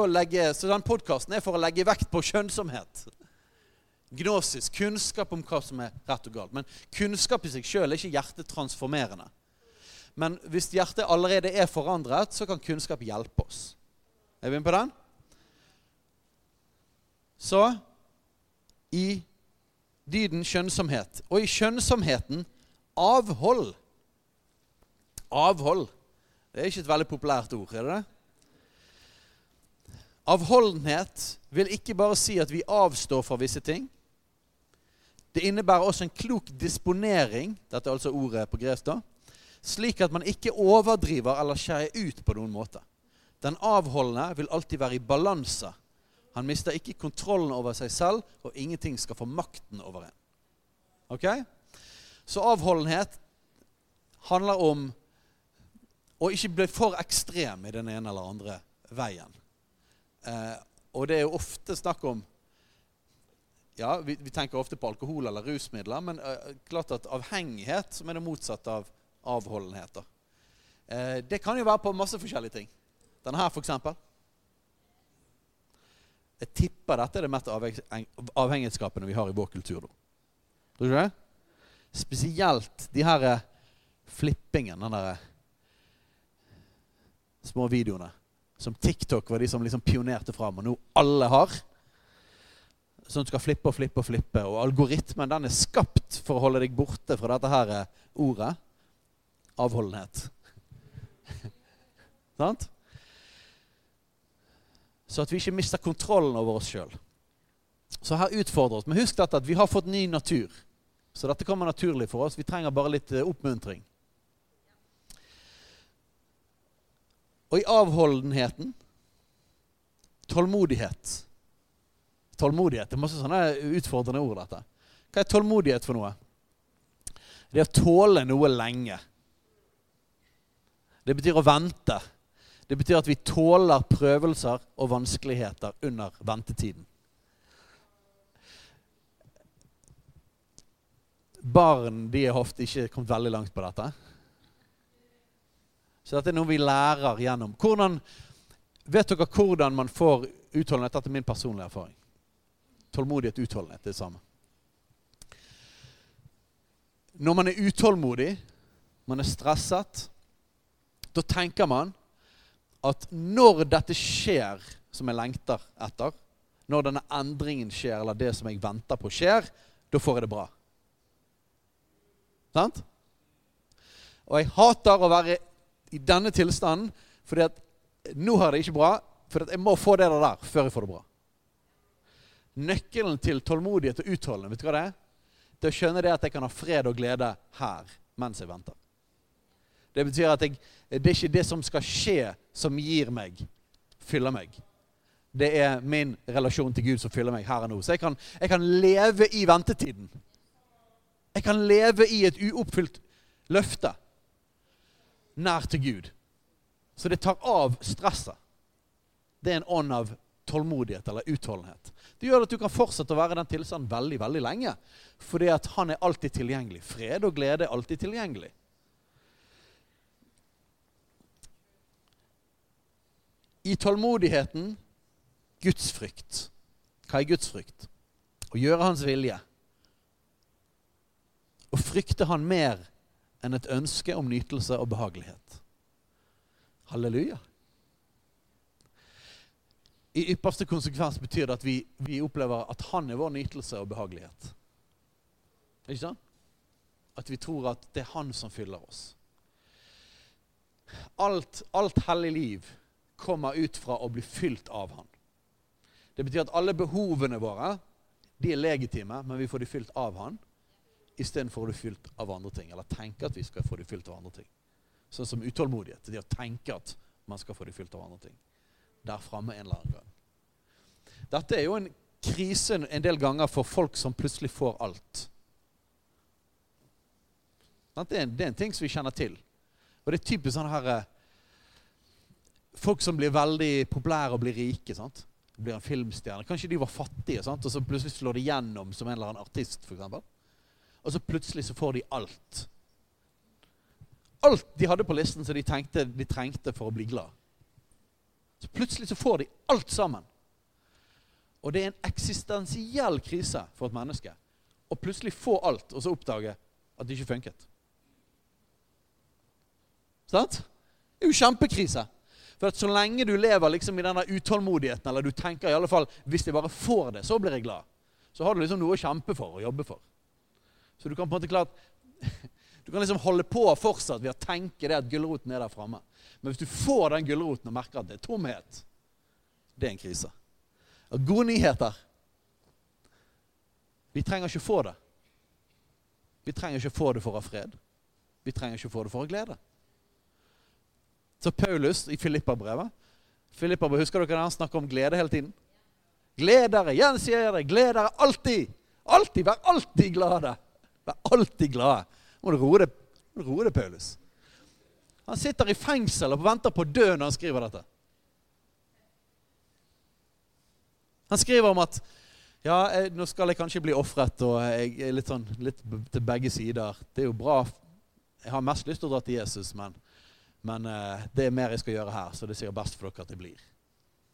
legge, så den podkasten er for å legge vekt på skjønnsomhet. Gnosis, kunnskap om hva som er rett og galt. Men kunnskap i seg sjøl er ikke hjertetransformerende. Men hvis hjertet allerede er forandret, så kan kunnskap hjelpe oss. Er vi inne på den? Så i dyden skjønnsomhet. Og i skjønnsomheten avhold. Avhold. Det er ikke et veldig populært ord, er det det? Avholdenhet vil ikke bare si at vi avstår fra visse ting. Det innebærer også en klok disponering, dette er altså ordet på gresk, da, slik at man ikke overdriver eller skjærer ut på noen måte. Den avholdende vil alltid være i balanse. Han mister ikke kontrollen over seg selv, og ingenting skal få makten over en. Ok? Så avholdenhet handler om å ikke bli for ekstrem i den ene eller andre veien. Eh, og det er jo ofte snakk om ja, vi, vi, tenker ofte på alkohol eller rusmidler, men uh, klart at avhengighet, som er det motsatte av avholdenhet uh, Det kan jo være på masse forskjellige ting. Denne her, f.eks. Jeg tipper dette er det mest avhengighetsskapende vi har i vår kultur. Tror du ikke det? Spesielt de her uh, flippingen, den derre små videoene. Som TikTok var de som liksom pionerte fram, og nå alle har som skal flippe og flippe og flippe. Og algoritmen den er skapt for å holde deg borte fra dette her eh, ordet avholdenhet. Sant? Så at vi ikke mister kontrollen over oss sjøl. Så her utfordrer oss. Men husk dette at vi har fått ny natur. Så dette kommer naturlig for oss. Vi trenger bare litt eh, oppmuntring. Og i avholdenheten tålmodighet Tålmodighet. Det er masse sånne utfordrende ord, dette. Hva er tålmodighet for noe? Det er å tåle noe lenge. Det betyr å vente. Det betyr at vi tåler prøvelser og vanskeligheter under ventetiden. Barn de er ofte ikke kommet veldig langt på dette. Så dette er noe vi lærer gjennom. Hvordan, vet dere hvordan man får utholdenhet? Dette er min personlige erfaring. Tålmodighet, og utholdenhet, det er det samme. Når man er utålmodig, man er stresset, da tenker man at når dette skjer som jeg lengter etter, når denne endringen skjer, eller det som jeg venter på, skjer, da får jeg det bra. Sant? Og jeg hater å være i denne tilstanden fordi at nå har jeg det ikke bra, for jeg må få det der før jeg får det bra. Nøkkelen til tålmodighet og utholdende vet du hva det er? Det å skjønne det at jeg kan ha fred og glede her mens jeg venter. Det betyr at jeg, det er ikke det som skal skje, som gir meg, fyller meg. Det er min relasjon til Gud som fyller meg her og nå. Så jeg kan, jeg kan leve i ventetiden. Jeg kan leve i et uoppfylt løfte nær til Gud. Så det tar av stresset. Det er en ånd av tålmodighet eller utholdenhet. Det gjør at du kan fortsette å være i den tilstanden veldig veldig lenge. Fordi at han er alltid tilgjengelig. Fred og glede er alltid tilgjengelig. I tålmodigheten Guds frykt. Hva er Guds frykt? Å gjøre hans vilje. Å frykte han mer enn et ønske om nytelse og behagelighet. Halleluja. I ypperste konsekvens betyr det at vi, vi, opplever at han er vår nytelse og behagelighet. Ikke sant? At vi tror at det er han som fyller oss. Alt, alt hellig liv kommer ut fra å bli fylt av han. Det betyr at alle behovene våre de er legitime, men vi får de fylt av han istedenfor å bli fylt av andre ting. Eller tenke at vi skal få de fylt av andre ting. Sånn som utålmodighet. Det å tenke at man skal få de fylt av andre ting der framme en eller annen gang. Dette er jo en krise en del ganger for folk som plutselig får alt. Det er, en, det er en ting som vi kjenner til. Og det er typisk sånn her eh, Folk som blir veldig populære og blir rike. sant? Blir en filmstjerne. Kanskje de var fattige, sant? og så plutselig slår de gjennom som en eller annen artist. For eksempel. og så plutselig så får de alt. Alt de hadde på listen som de tenkte de trengte for å bli glad. Så plutselig så får de alt sammen. Og det er en eksistensiell krise for et menneske å plutselig få alt, og så oppdage at det ikke funket. Sant? Det er jo kjempekrise. For at så lenge du lever liksom i denne utålmodigheten, eller du tenker i alle fall hvis jeg bare får det, så blir jeg glad, så har du liksom noe å kjempe for og jobbe for. Så du kan på en måte klart Du kan liksom holde på fortsatt ved å tenke det at gulroten er der framme. Men hvis du får den gulroten og merker at det er tomhet, det er en krise. Og gode nyheter Vi trenger ikke få det. Vi trenger ikke få det for å ha fred. Vi trenger ikke få det for å ha glede. Så Paulus i Filippa-brevet Filippa, Husker dere han snakker om glede hele tiden? Gled dere, igjen sier jeg det. Gled dere alltid. Alltid, Vær alltid glade. Vær alltid glade. Nå må du roe deg, Ro deg, Paulus. Han sitter i fengsel og venter på å dø når han skriver dette. Han skriver om at ja, jeg, nå skal jeg kanskje bli ofret, og jeg er litt sånn litt til begge sider. Det er jo bra. Jeg har mest lyst til å dra til Jesus, men, men uh, det er mer jeg skal gjøre her, så det er sikkert best for dere at det blir.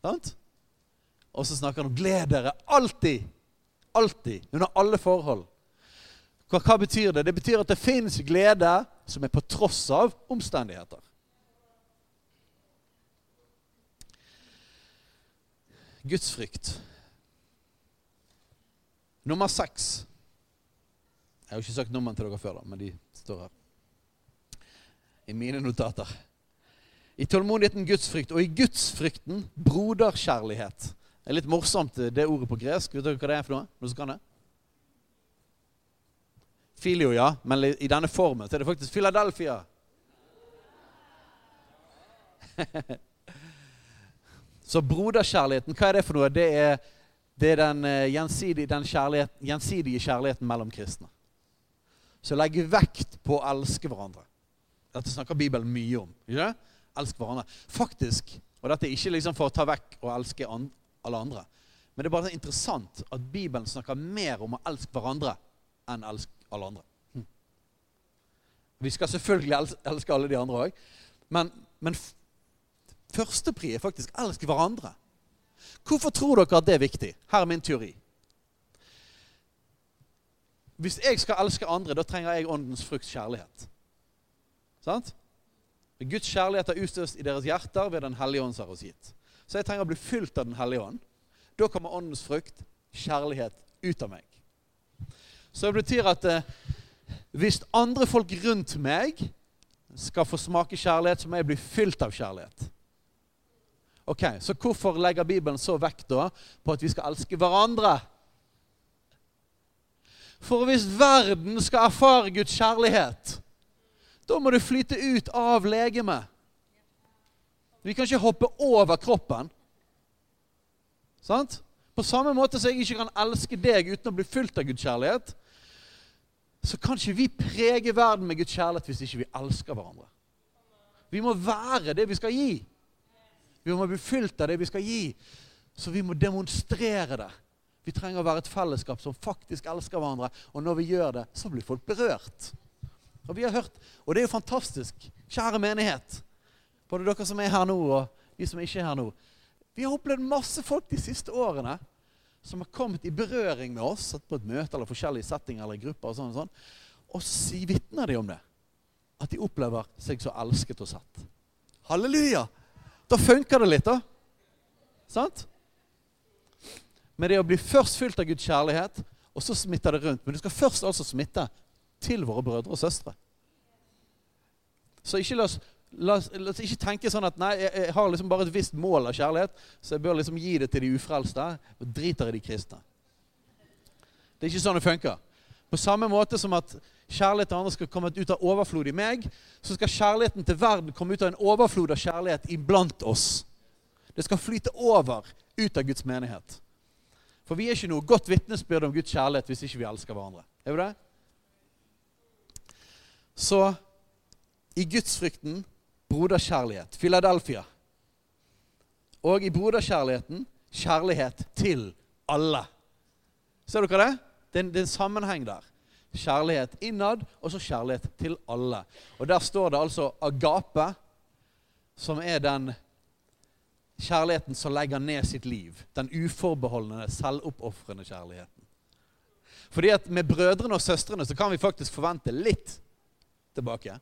Sant? Og så snakker han om 'gled dere alltid'. Alltid. Under alle forhold. Hva, hva betyr det? Det betyr at det fins glede som er på tross av omstendigheter. Gudsfrykt. Nummer seks. Jeg har jo ikke sagt nummeren til dere før, da, men de står her. I mine notater. I tålmodigheten gudsfrykt, og i gudsfrykten broderkjærlighet. Det er litt morsomt, det ordet på gresk. Vet dere hva det er for noe? Noen som kan det? Filio, ja. Men i denne formen så er det faktisk Philadelphia. så broderkjærligheten, hva er det for noe? Det er, det er den, uh, gjensidige, den kjærlighet, gjensidige kjærligheten mellom kristne. Så legg vekt på å elske hverandre. Dette snakker Bibelen mye om. ikke Elsk hverandre. Faktisk, og dette er ikke liksom for å ta vekk og elske an, alle andre, men det er bare interessant at Bibelen snakker mer om å elske hverandre enn elske alle andre. Hm. Vi skal selvfølgelig elske alle de andre òg, men, men førstepri er faktisk elsk hverandre. Hvorfor tror dere at det er viktig? Her er min teori. Hvis jeg skal elske andre, da trenger jeg åndens frukts kjærlighet. Sant? Guds kjærlighet er utstøst i deres hjerter ved Den hellige ånd har oss gitt. Så jeg trenger å bli fylt av Den hellige ånd. Da kommer åndens frukt, kjærlighet, ut av meg. Så det betyr at eh, hvis andre folk rundt meg skal få smake kjærlighet, så må jeg bli fylt av kjærlighet. Ok, Så hvorfor legger Bibelen så vekt da på at vi skal elske hverandre? For hvis verden skal erfare Guds kjærlighet, da må du flyte ut av legemet. Vi kan ikke hoppe over kroppen. Sant? På samme måte som jeg ikke kan elske deg uten å bli fylt av Guds kjærlighet, så kan ikke vi prege verden med Guds kjærlighet hvis ikke vi elsker hverandre. Vi må være det vi skal gi. Vi må bli fylt av det vi skal gi. Så vi må demonstrere det. Vi trenger å være et fellesskap som faktisk elsker hverandre. Og når vi gjør det, så blir folk berørt. Og vi har hørt, og det er jo fantastisk. Kjære menighet. Både dere som er her nå, og vi som ikke er her nå. Vi har opplevd masse folk de siste årene som har kommet i berøring med oss, på et møte eller forskjellige settinger eller grupper, og sånn og sånn, og så vitner de om det. At de opplever seg så elsket og sett. Halleluja! Da funker det litt, da. Sant? Med det å bli først fylt av Guds kjærlighet, og så smitter det rundt. Men du skal først altså smitte til våre brødre og søstre. Så ikke la oss La oss, la oss, ikke tenke sånn at nei, jeg, har liksom bare et visst mål av kjærlighet, så jeg bør liksom gi det til de ufrelste, og driter i de kristne. Det er ikke sånn det funker. På samme måte som at kjærlighet til andre skal komme ut av overflod i meg, så skal kjærligheten til verden komme ut av en overflod av kjærlighet iblant oss. Det skal flyte over ut av Guds menighet. For vi er ikke noe godt vitnesbyrd om Guds kjærlighet hvis ikke vi elsker hverandre. Er vi det? Så i gudsfrykten broderkjærlighet. Philadelphia. Og i broderkjærligheten kjærlighet til alle. Ser dere det? Det er, en, det er en sammenheng der. Kjærlighet innad, og så kjærlighet til alle. Og der står det altså agape, som er den kjærligheten som legger ned sitt liv. Den uforbeholdne, selvoppofrende kjærligheten. Fordi at med brødrene og søstrene så kan vi faktisk forvente litt tilbake.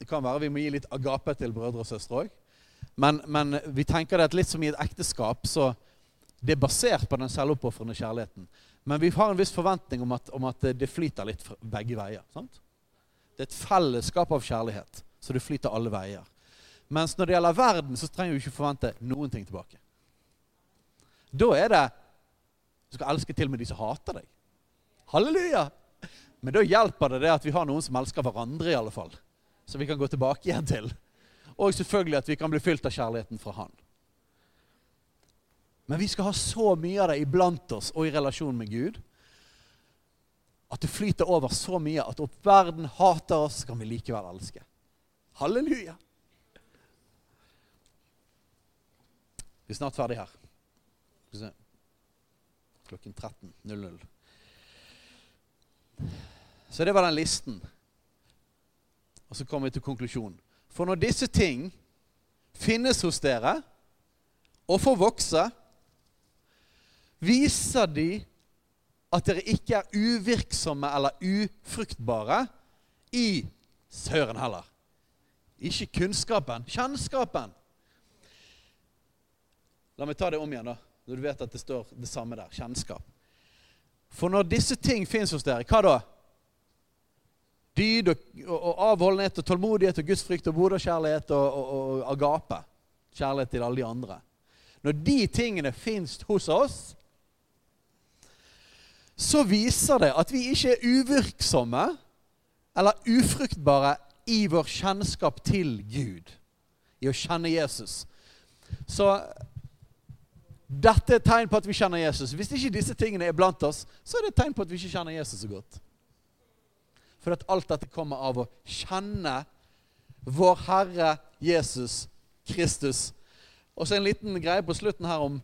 Det kan være vi må gi litt agape til brødre og søstre òg. Men, men, vi tenker det at litt som i et ekteskap, så det er basert på den selvoppofrende kjærligheten. Men vi har en viss forventning om at, om at det flyter litt begge veier. Sant? Det er et fellesskap av kjærlighet, så det flyter alle veier. Mens når det gjelder verden, så trenger vi ikke forvente noen ting tilbake. Da er det Du skal elske til og med de som hater deg. Halleluja! Men da hjelper det det at vi har noen som elsker hverandre, i alle fall som vi kan gå tilbake igjen til. Og selvfølgelig at vi kan bli fylt av kjærligheten fra Han. Men vi skal ha så mye av det iblant oss og i relasjon med Gud At det flyter over så mye at om verden hater oss, kan vi likevel elske. Halleluja. Vi er snart ferdig her. Klokken 13.00. Så det var den listen. Og så kommer vi til konklusjonen. For når disse ting finnes hos dere og får vokse, viser de at dere ikke er uvirksomme eller ufruktbare i søren heller. Ikke kunnskapen, kjennskapen. La meg ta det om igjen, da, når du vet at det står det samme der. Kjennskap. For når disse ting fins hos dere, hva da? Dyd og, og, avholdenhet og tålmodighet og gudsfrykt og broderkjærlighet og, og, og agape. Kjærlighet til alle de andre. Når de tingene fins hos oss, så viser det at vi ikke er uvirksomme eller ufruktbare i vår kjennskap til Gud. I å kjenne Jesus. Så dette er et tegn på at vi kjenner Jesus. Hvis ikke disse tingene er blant oss, så er det et tegn på at vi ikke kjenner Jesus så godt. For at alt dette kommer av å kjenne vår Herre Jesus Kristus. Og så en liten greie på slutten her om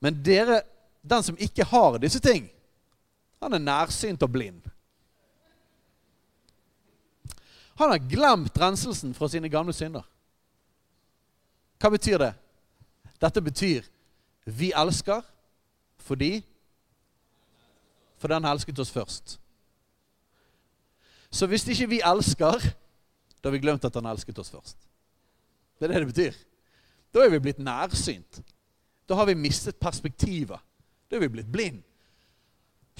Men dere, den som ikke har disse ting, han er nærsynt og blind. Han har glemt renselsen fra sine gamle synder. Hva betyr det? Dette betyr vi elsker fordi For den elsket oss først. Så hvis ikke vi elsker, da har vi glemt at han elsket oss først. Det er det det betyr. Da er vi blitt nærsynt. Da har vi mistet perspektivet. Da er vi blitt blind.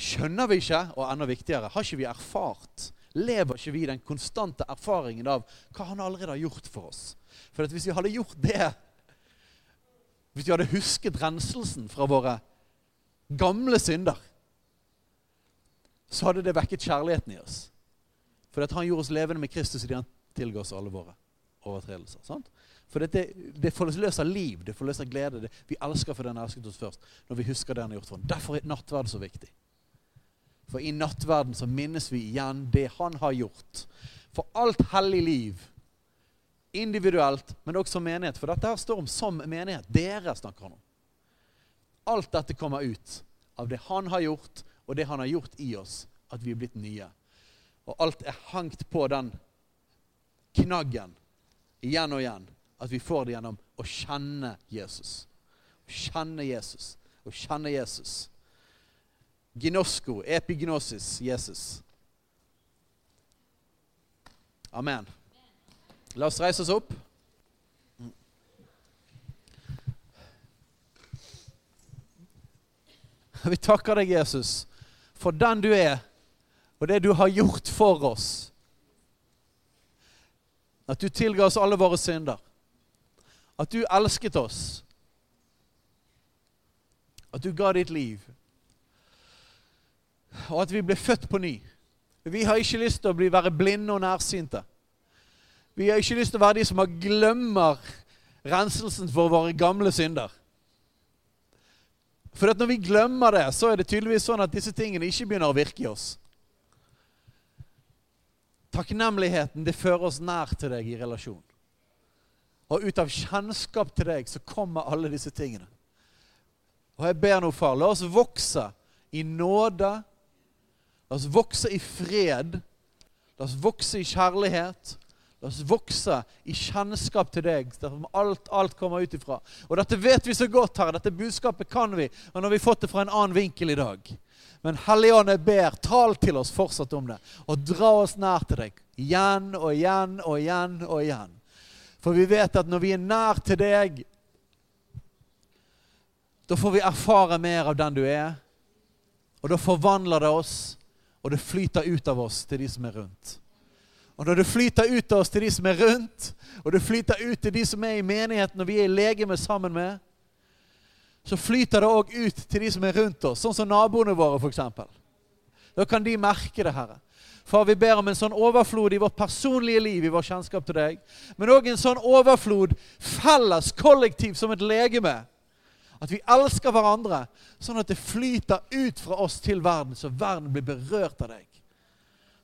Skjønner vi ikke, og enda viktigere, har ikke vi erfart Lever ikke vi den konstante erfaringen av hva han allerede har gjort for oss? For hvis vi hadde gjort det hvis vi hadde husket renselsen fra våre gamle synder, så hadde det vekket kjærligheten i oss. For at han gjorde oss levende med Kristus idet han tilga oss alle våre overtredelser. Sant? For dette, det forløser liv, det forløser glede. Det, vi elsker for den elsket oss først når vi husker det han har gjort for oss. Derfor er nattverden så viktig. For i nattverden så minnes vi igjen det han har gjort. For alt hellig liv individuelt, men også som menighet. For dette her står om som menighet. Dere snakker han om. Alt dette kommer ut av det han har gjort, og det han har gjort i oss, at vi er blitt nye. Og alt er hangt på den knaggen igjen og igjen. At vi får det gjennom å kjenne Jesus. Å kjenne Jesus. Å kjenne Jesus. Ginosko, epignosis, Jesus. Amen. La oss reise oss opp. Vi takker deg, Jesus, for den du er, og det du har gjort for oss. At du tilga oss alle våre synder. At du elsket oss. At du ga ditt liv. Og at vi ble født på ny. Vi har ikke lyst til å bli, være blinde og nærsynte. Vi har ikke lyst til å være de som har glemmer renselsen for våre gamle synder. For når vi glemmer det, så er det tydeligvis sånn at disse tingene ikke begynner å virke i oss. Takknemligheten det fører oss nær til deg i relasjon. Og ut av kjennskap til deg så kommer alle disse tingene. Og jeg ber nå, far, la oss vokse i nåde. La oss vokse i fred. La oss vokse i kjærlighet. La oss vokse i kjennskap til deg, der alt, alt kommer ut ifra. Og dette vet vi så godt, Herre. Dette budskapet kan vi. Men nå har vi fått det fra en annen vinkel i dag. Men Helligånd, jeg ber, tal til oss fortsatt om det. Og dra oss nær til deg. Igjen og igjen og igjen og igjen. For vi vet at når vi er nær til deg, da får vi erfare mer av den du er. Og da forvandler det oss, og det flyter ut av oss til de som er rundt. Og når det flyter ut av oss til de som er rundt, og det flyter ut til de som er i menigheten og vi er i legeme sammen med, så flyter det òg ut til de som er rundt oss, sånn som naboene våre f.eks. Da kan de merke det, Herre. Far, vi ber om en sånn overflod i vårt personlige liv, i vår kjennskap til deg, men òg en sånn overflod felles, kollektiv, som et legeme. At vi elsker hverandre, sånn at det flyter ut fra oss til verden, så verden blir berørt av deg.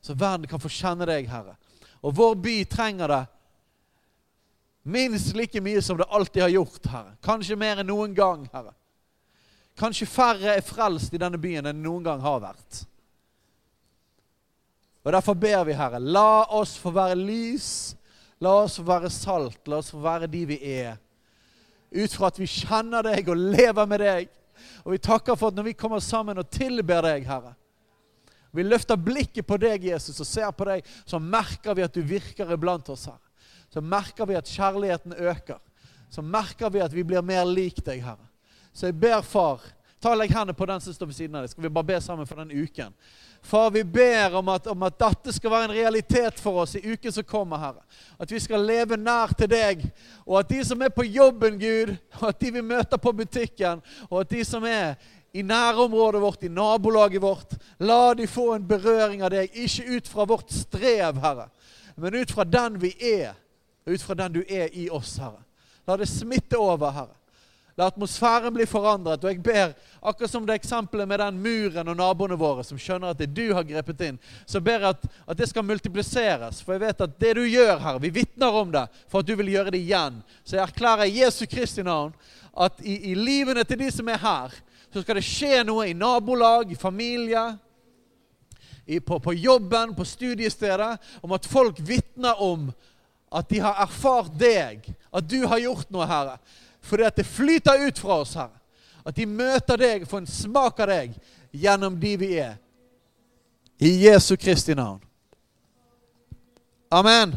Så verden kan få kjenne deg, Herre. Og vår by trenger det minst like mye som det alltid har gjort, Herre. Kanskje mer enn noen gang, Herre. Kanskje færre er frelst i denne byen enn noen gang har vært. Og Derfor ber vi, Herre, la oss få være lys. La oss få være salt. La oss få være de vi er. Ut fra at vi kjenner deg og lever med deg. Og vi takker for at når vi kommer sammen og tilber deg, Herre Vi løfter blikket på deg, Jesus, og ser på deg, så merker vi at du virker iblant oss, Herre. Så merker vi at kjærligheten øker. Så merker vi at vi blir mer lik deg, Herre. Så jeg ber, far, ta og legg hendene på den som står ved siden av deg. Skal vi bare be sammen for den uken? Far, vi ber om at, om at, dette skal være en realitet for oss i uken som kommer, Herre. At vi skal leve nær til deg, og at de som er på jobben, Gud, og at de vi møter på butikken, og at de som er i nærområdet vårt, i nabolaget vårt, la de få en berøring av deg. Ikke ut fra vårt strev, Herre, men ut fra den vi er, ut fra den du er i oss, Herre. La det smitte over, Herre. La atmosfæren bli forandret. Og jeg ber, akkurat som det eksempelet med den muren og naboene våre som skjønner at det du har grepet inn, så ber jeg at, at det skal multipliseres. For jeg vet at det du gjør her, vi vitner om det for at du vil gjøre det igjen. Så jeg erklærer Jesu Kristi navn at i, i livene til de som er her, så skal det skje noe i nabolag, i familie, i, på, på jobben, på studiestedet, om at folk vitner om at de har erfart deg, at du har gjort noe, Herre. Fordi at det flyter ut fra oss, Herre. At de møter deg, får en smak av deg gjennom de vi er. I Jesu Kristi navn. Amen.